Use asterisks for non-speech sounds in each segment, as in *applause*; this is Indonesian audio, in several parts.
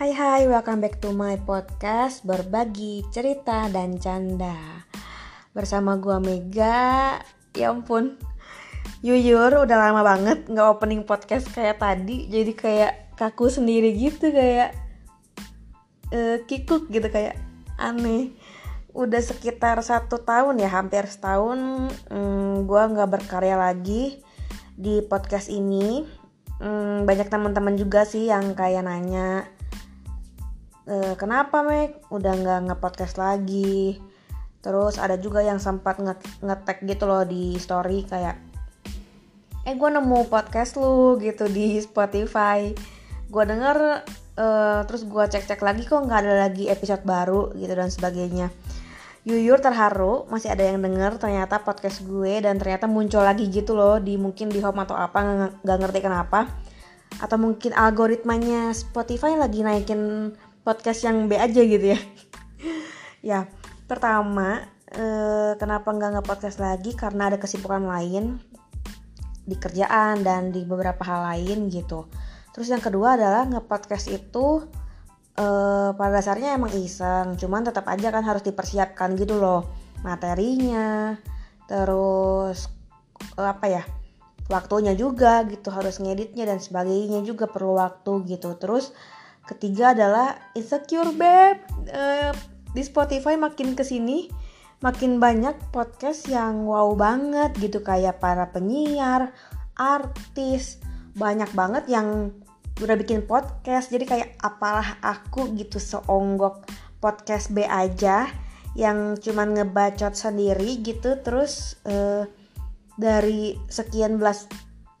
Hai hai, welcome back to my podcast Berbagi cerita dan canda. Bersama gua Mega. Ya ampun Jujur udah lama banget nggak opening podcast kayak tadi. Jadi kayak kaku sendiri gitu kayak uh, Kikuk gitu kayak aneh. Udah sekitar satu tahun ya hampir setahun um, Gua nggak berkarya lagi di podcast ini. Um, Banyak teman-teman juga sih yang kayak nanya e, kenapa Mek? Udah nggak ngepodcast lagi. Terus ada juga yang sempat nge ngetek gitu loh di story kayak eh gue nemu podcast lu gitu di Spotify. Gue denger uh, terus gue cek-cek lagi kok nggak ada lagi episode baru gitu dan sebagainya. Yuyur terharu masih ada yang denger ternyata podcast gue dan ternyata muncul lagi gitu loh di mungkin di home atau apa nggak ngerti kenapa. Atau mungkin algoritmanya Spotify lagi naikin podcast yang B aja gitu ya. *laughs* Ya pertama eh, kenapa nggak nge-podcast lagi? Karena ada kesibukan lain di kerjaan dan di beberapa hal lain gitu. Terus yang kedua adalah nge-podcast itu eh, pada dasarnya emang iseng cuman tetap aja kan harus dipersiapkan gitu loh. Materinya terus eh, apa ya waktunya juga gitu harus ngeditnya dan sebagainya juga perlu waktu gitu. Terus Ketiga adalah insecure beb. Uh, di Spotify makin ke sini makin banyak podcast yang wow banget gitu kayak para penyiar, artis, banyak banget yang udah bikin podcast. Jadi kayak apalah aku gitu seonggok podcast B aja yang cuman ngebacot sendiri gitu terus uh, dari sekian belas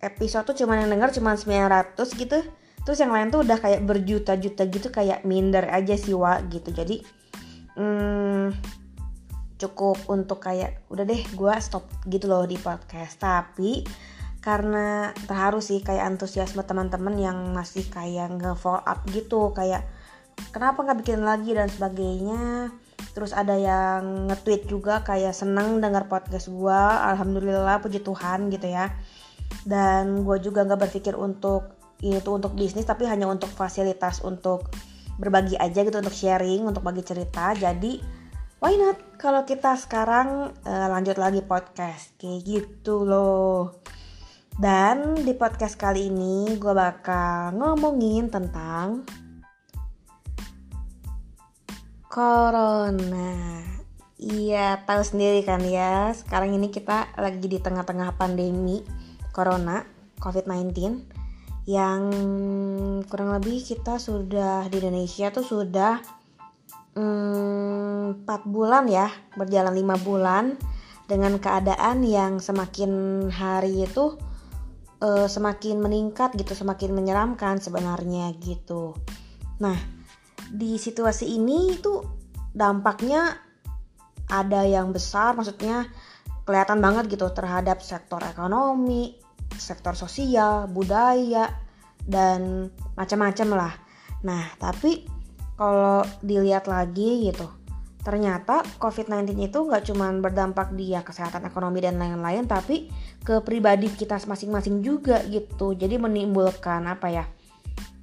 episode tuh cuman yang denger cuman 900 gitu terus yang lain tuh udah kayak berjuta-juta gitu kayak minder aja sih wa gitu. Jadi hmm, cukup untuk kayak udah deh gue stop gitu loh di podcast. Tapi karena terharu sih kayak antusiasme teman-teman yang masih kayak nge follow up gitu kayak kenapa nggak bikin lagi? dan sebagainya. Terus ada yang nge-tweet juga kayak seneng dengar podcast gue alhamdulillah puji Tuhan gitu ya. Dan gue juga nggak berpikir untuk ini tuh untuk bisnis tapi hanya untuk fasilitas untuk berbagi aja gitu untuk sharing untuk bagi cerita. Jadi why not? Kalau kita sekarang uh, lanjut lagi podcast. Kayak gitu loh. Dan di podcast kali ini gue bakal ngomongin tentang corona. Iya tahu sendiri kan ya sekarang ini kita lagi di tengah-tengah pandemi corona covid-19 yang kurang lebih kita sudah di Indonesia tuh sudah hmm, 4 bulan ya berjalan lima bulan. Dengan keadaan yang semakin hari itu uh, semakin meningkat gitu semakin menyeramkan sebenarnya gitu. Nah di situasi ini itu dampaknya ada yang besar maksudnya kelihatan banget gitu terhadap sektor ekonomi sektor sosial, budaya, dan macam-macam lah. Nah, tapi kalau dilihat lagi gitu, ternyata COVID-19 itu nggak cuma berdampak di ya kesehatan ekonomi dan lain-lain, tapi ke pribadi kita masing-masing juga gitu. Jadi menimbulkan apa ya,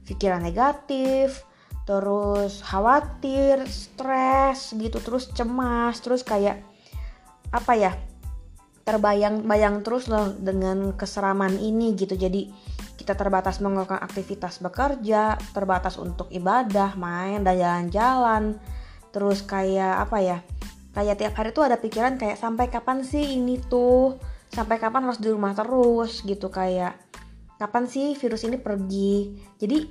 pikiran negatif, terus khawatir, stres gitu, terus cemas, terus kayak apa ya, terbayang-bayang terus loh dengan keseraman ini gitu. Jadi kita terbatas melakukan aktivitas bekerja terbatas untuk ibadah main dan jalan-jalan. Terus kayak apa ya kayak tiap hari tuh ada pikiran kayak sampai kapan sih ini tuh? Sampai kapan harus di rumah terus? Gitu kayak kapan sih virus ini pergi? Jadi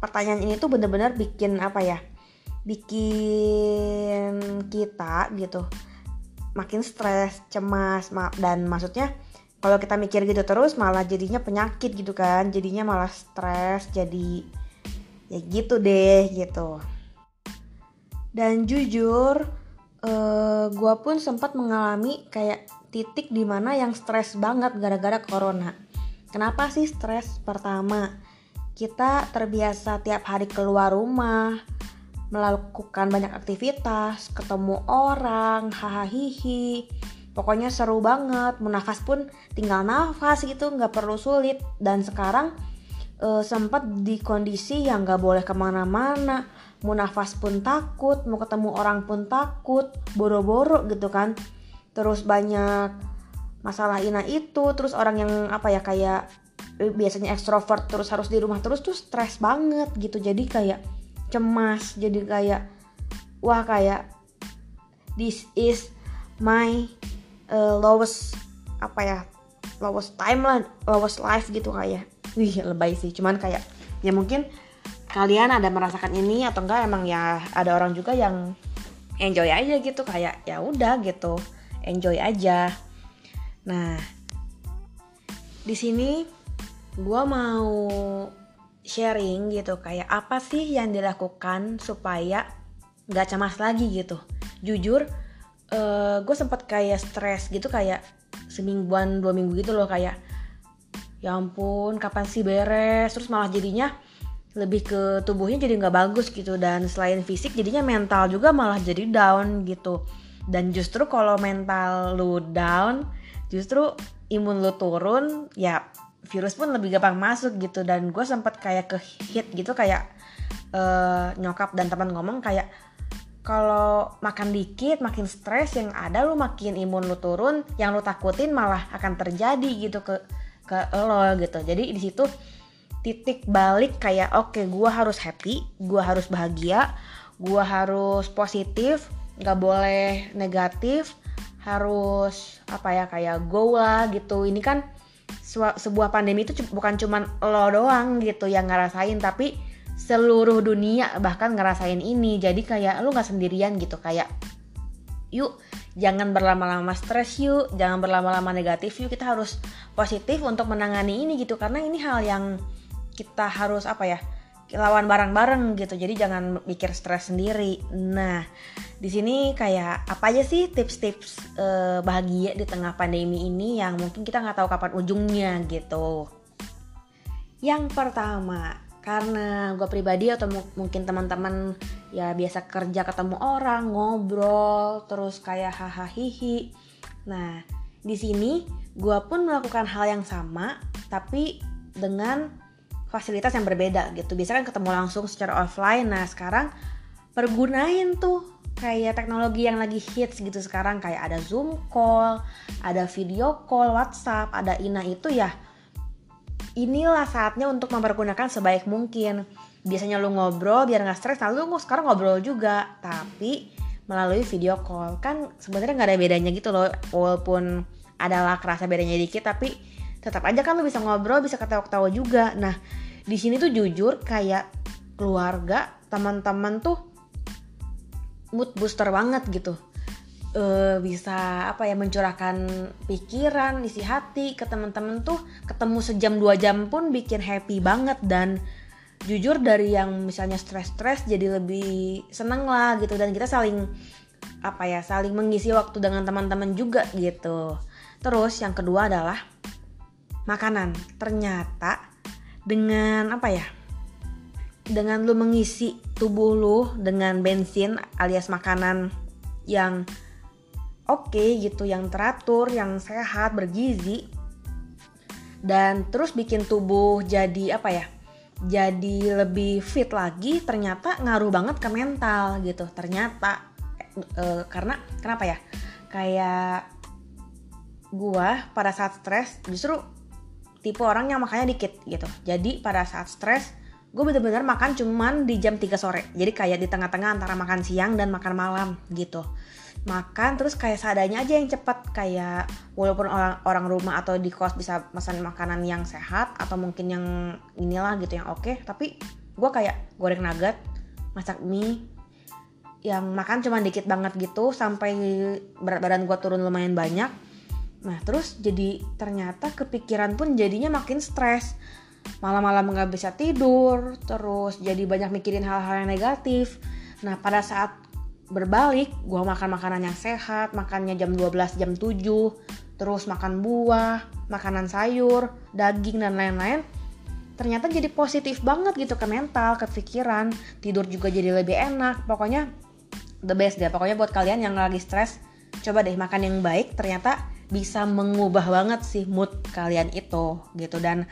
pertanyaan ini tuh bener-bener bikin apa ya bikin kita gitu makin stres, cemas, dan maksudnya kalau kita mikir gitu terus malah jadinya penyakit gitu kan, jadinya malah stres, jadi ya gitu deh gitu. Dan jujur, uh, gue pun sempat mengalami kayak titik di mana yang stres banget gara-gara corona. Kenapa sih stres? Pertama, kita terbiasa tiap hari keluar rumah, melakukan banyak aktivitas, ketemu orang, hahaha, pokoknya seru banget. Mau pun tinggal nafas gitu, nggak perlu sulit. Dan sekarang uh, sempat di kondisi yang gak boleh ke mana-mana. Mau nafas pun takut mau ketemu orang pun takut. Boro-boro gitu kan. Terus banyak masalah ina itu. Terus orang yang apa ya kayak eh, biasanya ekstrovert terus harus di rumah terus tuh stres banget gitu. Jadi kayak cemas jadi kayak wah kayak this is my uh, lowest apa ya lowest time lah lowest life gitu kayak. Wih lebay sih cuman kayak ya mungkin kalian ada merasakan ini atau enggak emang ya ada orang juga yang enjoy aja gitu kayak ya udah gitu enjoy aja. Nah di sini gue mau sharing gitu kayak apa sih yang dilakukan supaya nggak cemas lagi gitu. Jujur uh, eh, gue sempat kayak stres gitu kayak semingguan dua minggu gitu loh kayak ya ampun kapan sih beres? Terus malah jadinya lebih ke tubuhnya jadi nggak bagus gitu dan selain fisik jadinya mental juga malah jadi down gitu. Dan justru kalau mental lu down justru imun lu turun ya virus pun lebih gampang masuk gitu. Dan gue sempat kayak ke hit gitu kayak uh, nyokap dan teman ngomong kayak kalau makan dikit makin stres yang ada lu makin imun lu turun yang lu takutin malah akan terjadi gitu ke ke lo gitu. Jadi di situ titik balik kayak oke okay, gue harus happy gue harus bahagia gue harus positif nggak boleh negatif harus apa ya kayak go lah gitu. Ini kan sebuah pandemi itu bukan cuman lo doang gitu yang ngerasain tapi seluruh dunia bahkan ngerasain ini. Jadi kayak lu nggak sendirian gitu kayak yuk jangan berlama-lama stres yuk jangan berlama-lama negatif yuk. Kita harus positif untuk menangani ini gitu karena ini hal yang kita harus apa ya lawan bareng-bareng gitu. Jadi jangan mikir stres sendiri. Nah di sini kayak apa aja sih tips-tips uh, bahagia di tengah pandemi ini yang mungkin kita nggak tahu kapan ujungnya gitu? Yang pertama karena gue pribadi atau mungkin teman-teman ya biasa kerja ketemu orang ngobrol terus kayak hahaha hihi. Nah di sini gue pun melakukan hal yang sama tapi dengan fasilitas yang berbeda gitu. Biasanya kan ketemu langsung secara offline. Nah sekarang pergunain tuh kayak teknologi yang lagi hits gitu sekarang. Kayak ada zoom call ada video call whatsapp ada ina itu ya. Inilah saatnya untuk mempergunakan sebaik mungkin. Biasanya lu ngobrol biar nggak stres lalu lu sekarang ngobrol juga tapi melalui video call. Kan sebenarnya nggak ada bedanya gitu loh walaupun adalah kerasa bedanya dikit tapi tetap aja kan lo bisa ngobrol bisa ketawa-ketawa juga. Nah di sini tuh jujur kayak keluarga teman-teman tuh mood booster banget gitu. Uh, bisa apa ya mencurahkan pikiran isi hati ke teman-teman tuh. Ketemu sejam dua jam pun bikin happy banget. Dan jujur dari yang misalnya stres-stres jadi lebih seneng lah gitu. Dan kita saling apa ya saling mengisi waktu dengan teman-teman juga gitu. Terus yang kedua adalah makanan. Ternyata dengan apa ya? Dengan lu mengisi tubuh lu dengan bensin alias makanan yang oke okay, gitu, yang teratur, yang sehat, bergizi dan terus bikin tubuh jadi apa ya? Jadi lebih fit lagi ternyata ngaruh banget ke mental gitu. Ternyata e, karena kenapa ya? Kayak gua pada saat stres justru tipe orang yang makannya dikit gitu. Jadi pada saat stres gue bener-bener makan cuman di jam 3 sore. Jadi kayak di tengah-tengah antara makan siang dan makan malam gitu. Makan terus kayak seadanya aja yang cepat kayak walaupun orang orang rumah atau di kos bisa pesan makanan yang sehat atau mungkin yang inilah gitu yang oke okay, tapi gue kayak goreng nugget masak mie yang makan cuma dikit banget gitu sampai berat badan gue turun lumayan banyak Nah terus jadi ternyata kepikiran pun jadinya makin stres. Malam-malam nggak bisa tidur Terus jadi banyak mikirin hal-hal yang negatif. Nah pada saat berbalik gue makan makanan yang sehat Makannya jam 12 jam 7 Terus makan buah, makanan sayur, daging dan lain-lain Ternyata jadi positif banget gitu ke mental, ke pikiran. Tidur juga jadi lebih enak. Pokoknya the best deh. Pokoknya buat kalian yang lagi stres Coba deh makan yang baik. Ternyata bisa mengubah banget sih mood kalian itu gitu. Dan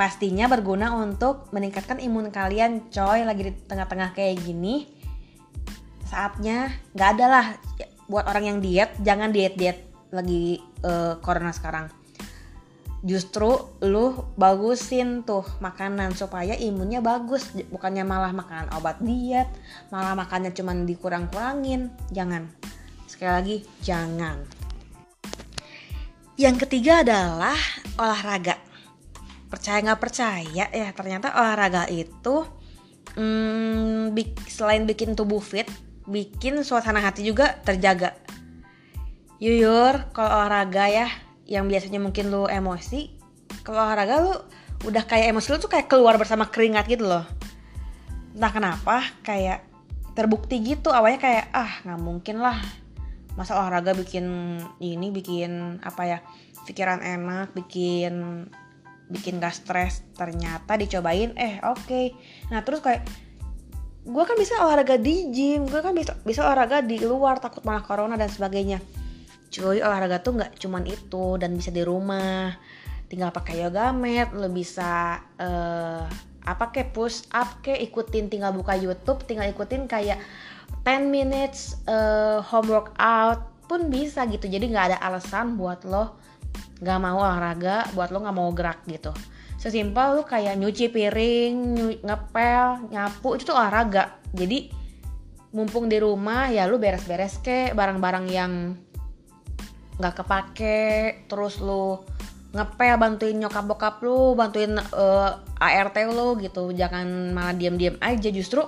pastinya berguna untuk meningkatkan imun kalian coy. Lagi di tengah-tengah kayak gini saatnya nggak ada lah. Buat orang yang diet jangan diet diet lagi uh, corona sekarang. Justru lu bagusin tuh makanan supaya imunnya bagus. Bukannya malah makan obat diet malah makannya cuman dikurang-kurangin. Jangan. Sekali lagi jangan yang ketiga adalah olahraga. Percaya nggak percaya ya ternyata olahraga itu hmm, selain bikin tubuh fit, bikin suasana hati juga terjaga. Yuyur, kalau olahraga ya, yang biasanya mungkin lu emosi, kalau olahraga lu udah kayak emosi lu tuh kayak keluar bersama keringat gitu loh. Entah kenapa, kayak terbukti gitu awalnya kayak ah nggak mungkin lah masa olahraga bikin ini bikin apa ya pikiran enak bikin bikin gak stres ternyata dicobain eh oke okay. nah terus kayak gue kan bisa olahraga di gym gue kan bisa bisa olahraga di luar takut malah corona dan sebagainya cuy olahraga tuh nggak cuman itu dan bisa di rumah tinggal pakai yoga mat lo bisa uh, apa kayak push up kayak ikutin tinggal buka YouTube tinggal ikutin kayak 10 minutes uh, home workout pun bisa gitu. Jadi nggak ada alasan buat lo nggak mau olahraga buat lo nggak mau gerak gitu. Sesimpel lo kayak nyuci piring nyu ngepel nyapu itu tuh olahraga. Jadi mumpung di rumah ya lo beres-beres ke barang-barang yang nggak kepake terus lo ngepel bantuin nyokap bokap lo bantuin uh, eh, ART lo gitu. Jangan malah diam-diam aja. Justru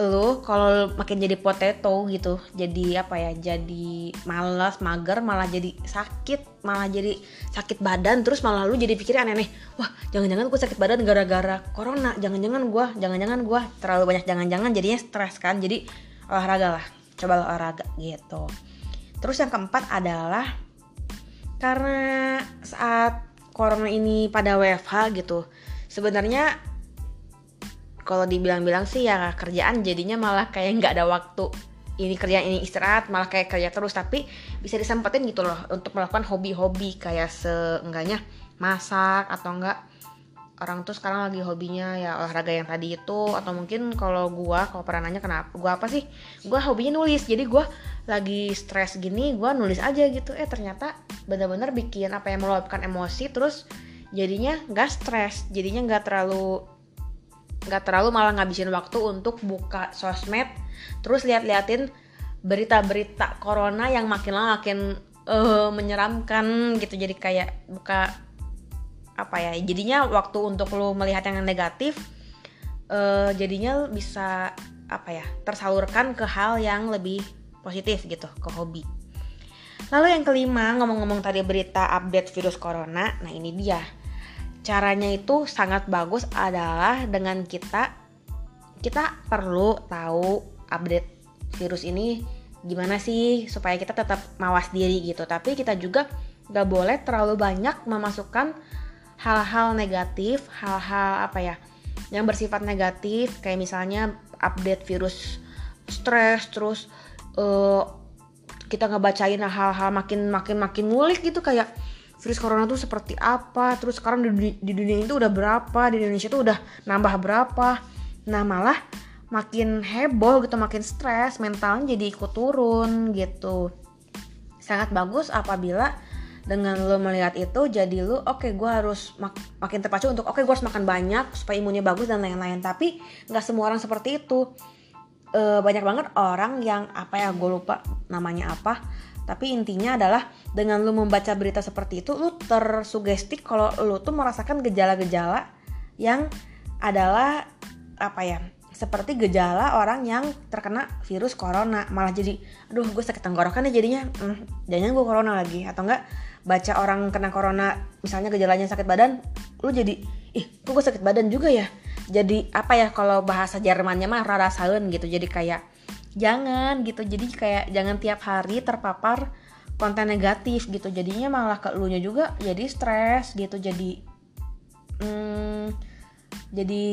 lu kalau makin jadi potato gitu jadi apa ya jadi malas mager malah jadi sakit malah jadi sakit badan terus malah lu jadi pikir aneh-aneh wah jangan-jangan gue sakit badan gara-gara corona jangan-jangan gue jangan-jangan gue terlalu banyak jangan-jangan jadinya stres kan jadi olahraga lah coba olahraga gitu. Terus yang keempat adalah karena saat corona ini pada WFH gitu sebenarnya kalau dibilang-bilang sih ya kerjaan jadinya malah kayak nggak ada waktu. Ini kerja ini istirahat malah kayak kerja terus. Tapi bisa disempetin gitu loh untuk melakukan hobi-hobi. Kayak seenggaknya masak atau enggak orang tuh sekarang lagi hobinya ya olahraga yang tadi itu. Atau mungkin kalau gua kalau pernah nanya kenapa gua apa sih? Gua hobinya nulis. Jadi gua lagi stres gini gua nulis aja gitu. Eh ternyata bener-bener bikin apa yang meluapkan emosi terus jadinya nggak stres. Jadinya nggak terlalu nggak terlalu malah ngabisin waktu untuk buka sosmed terus lihat-liatin berita-berita corona yang makin lama makin uh, menyeramkan gitu. Jadi kayak buka apa ya jadinya waktu untuk lo melihat yang negatif uh, jadinya bisa apa ya tersalurkan ke hal yang lebih positif gitu ke hobi. Lalu yang kelima ngomong-ngomong tadi berita update virus corona. Nah ini dia caranya itu sangat bagus adalah dengan kita kita perlu tahu update virus ini gimana sih supaya kita tetap mawas diri gitu. Tapi kita juga gak boleh terlalu banyak memasukkan hal-hal negatif hal-hal apa ya yang bersifat negatif kayak misalnya update virus stres terus uh, kita ngebacain hal-hal makin makin makin ngulik gitu kayak virus corona tuh seperti apa? Terus sekarang di, di dunia itu udah berapa? Di Indonesia tuh udah nambah berapa? Nah malah makin heboh gitu makin stres mentalnya jadi ikut turun gitu. Sangat bagus apabila dengan lo melihat itu jadi lo oke okay, gue harus mak makin terpacu untuk oke okay, gue harus makan banyak supaya imunnya bagus dan lain-lain. Tapi nggak semua orang seperti itu. E, banyak banget orang yang apa ya gue lupa namanya apa tapi intinya adalah dengan lu membaca berita seperti itu lu tersugesti kalau lu tuh merasakan gejala-gejala yang adalah apa ya seperti gejala orang yang terkena virus corona. Malah jadi aduh gue sakit tenggorokan ya jadinya. Hmm, jangan gue corona lagi. Atau enggak baca orang kena corona misalnya gejalanya sakit badan lu jadi ih kok gue sakit badan juga ya? Jadi apa ya kalau bahasa Jermannya mah rara gitu. Jadi kayak jangan gitu. Jadi kayak jangan tiap hari terpapar konten negatif gitu. Jadinya malah ke elunya juga jadi stres gitu. Jadi hmm, jadi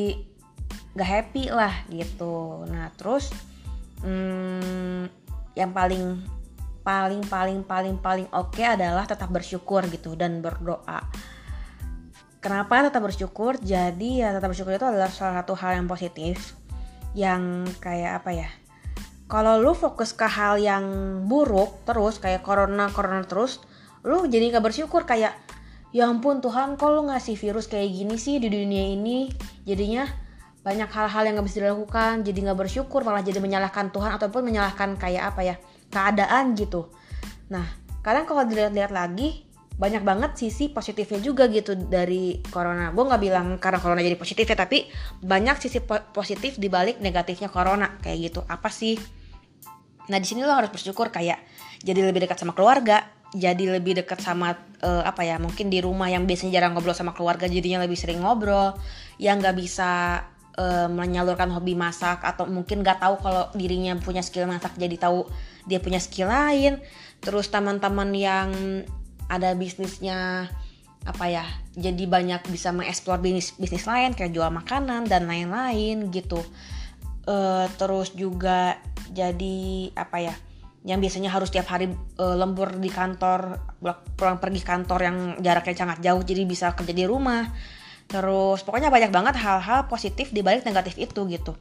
gak happy lah gitu. Nah terus hmm, yang paling paling paling paling paling oke okay adalah tetap bersyukur gitu dan berdoa. Kenapa tetap bersyukur? Jadi ya tetap bersyukur itu adalah salah satu hal yang positif yang kayak apa ya kalau lu fokus ke hal yang buruk terus kayak corona corona terus lu jadi nggak bersyukur. Kayak ya ampun Tuhan kok lu ngasih virus kayak gini sih di dunia ini? Jadinya banyak hal-hal yang gak bisa dilakukan. Jadi nggak bersyukur malah jadi menyalahkan Tuhan ataupun menyalahkan kayak apa ya keadaan gitu. Nah kadang kalau dilihat-lihat lagi banyak banget sisi positifnya juga gitu dari corona. Gue nggak bilang karena corona jadi positif ya tapi banyak sisi po positif dibalik negatifnya corona. Kayak gitu. Apa sih nah di sini lo harus bersyukur kayak jadi lebih dekat sama keluarga jadi lebih dekat sama uh, apa ya mungkin di rumah yang biasanya jarang ngobrol sama keluarga jadinya lebih sering ngobrol yang nggak bisa uh, menyalurkan hobi masak atau mungkin nggak tahu kalau dirinya punya skill masak jadi tahu dia punya skill lain. Terus teman-teman yang ada bisnisnya apa ya jadi banyak bisa mengeksplor bisnis bisnis lain kayak jual makanan dan lain-lain gitu uh, terus juga jadi apa ya yang biasanya harus tiap hari uh, lembur di kantor pulang pergi kantor yang jaraknya sangat jauh jadi bisa kerja di rumah. Terus pokoknya banyak banget hal-hal positif di balik negatif itu gitu.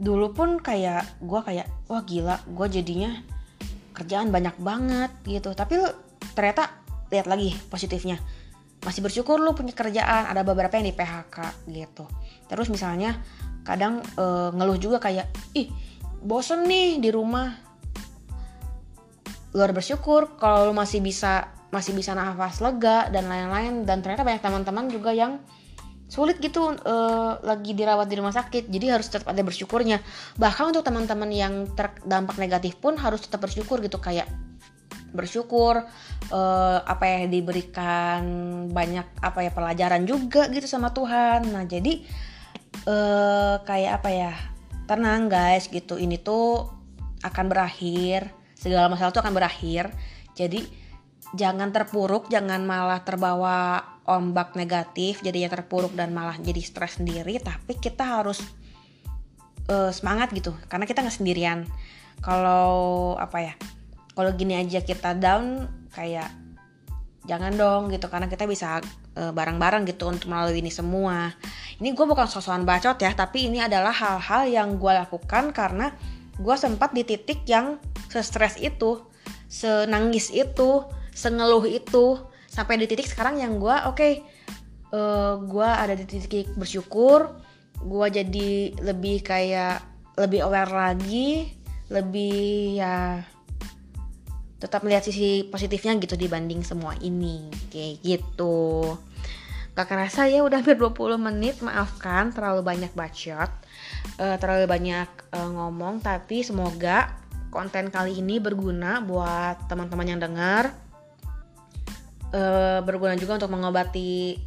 Dulu pun kayak gue kayak wah gila gue jadinya kerjaan banyak banget gitu. Tapi ternyata lihat lagi positifnya. Masih bersyukur lu punya kerjaan ada beberapa yang di PHK gitu. Terus misalnya kadang e, ngeluh juga kayak ih bosen nih di rumah. Luar bersyukur kalau lu masih bisa masih bisa nafas lega dan lain-lain. Dan ternyata banyak teman-teman juga yang sulit gitu uh, lagi dirawat di rumah sakit. Jadi harus tetap ada bersyukurnya. Bahkan untuk teman-teman yang terdampak negatif pun harus tetap bersyukur gitu. Kayak bersyukur uh, apa yang diberikan banyak apa ya pelajaran juga gitu sama Tuhan. Nah jadi uh, kayak apa ya? Tenang guys gitu. Ini tuh akan berakhir. Segala masalah tuh akan berakhir. Jadi jangan terpuruk jangan malah terbawa ombak negatif jadinya terpuruk dan malah jadi stres sendiri. Tapi kita harus uh, semangat gitu karena kita nggak sendirian. Kalau apa ya? Kalau gini aja kita down kayak jangan dong gitu karena kita bisa uh, bareng-bareng gitu untuk melalui ini semua. Ini gue bukan sosokan bacot ya tapi ini adalah hal-hal yang gue lakukan karena gue sempat di titik yang stres itu senangis itu sengeluh itu. Sampai di titik sekarang yang gue oke okay, uh, eh, gue ada di titik bersyukur gue jadi lebih kayak lebih aware lagi lebih ya tetap melihat sisi positifnya gitu dibanding semua ini kayak gitu gak kerasa ya udah hampir 20 menit. Maafkan terlalu banyak bacot uh, terlalu banyak uh, ngomong. Tapi semoga konten kali ini berguna buat teman-teman yang dengar uh, berguna juga untuk mengobati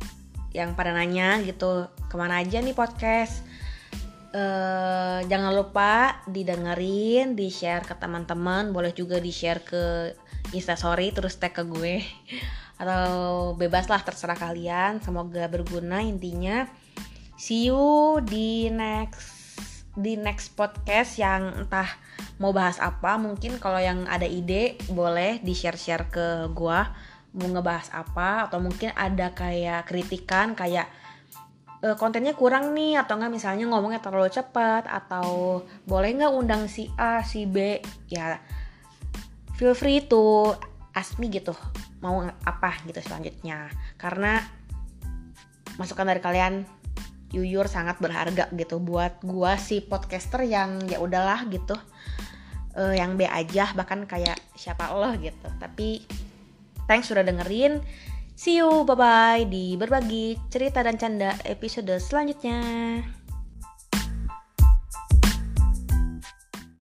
yang pada nanya gitu ke mana aja nih podcast? Uh, jangan lupa didengerin di share ke teman-teman. Boleh juga di share ke instastory terus tag ke gue atau bebas lah terserah kalian. Semoga berguna intinya. See you di next di next podcast yang entah mau bahas apa. Mungkin kalau yang ada ide boleh di share share ke gue mau ngebahas apa atau mungkin ada kayak kritikan kayak e, kontennya kurang nih atau enggak misalnya ngomongnya terlalu cepat atau boleh nggak undang si A si B? Ya feel free to ask me gitu mau apa gitu selanjutnya karena masukan dari kalian Yuyur sangat berharga gitu buat gua si podcaster yang ya udahlah gitu uh, yang B aja bahkan kayak siapa Allah gitu tapi Thanks sudah dengerin. See you, bye-bye di berbagi cerita dan canda episode selanjutnya.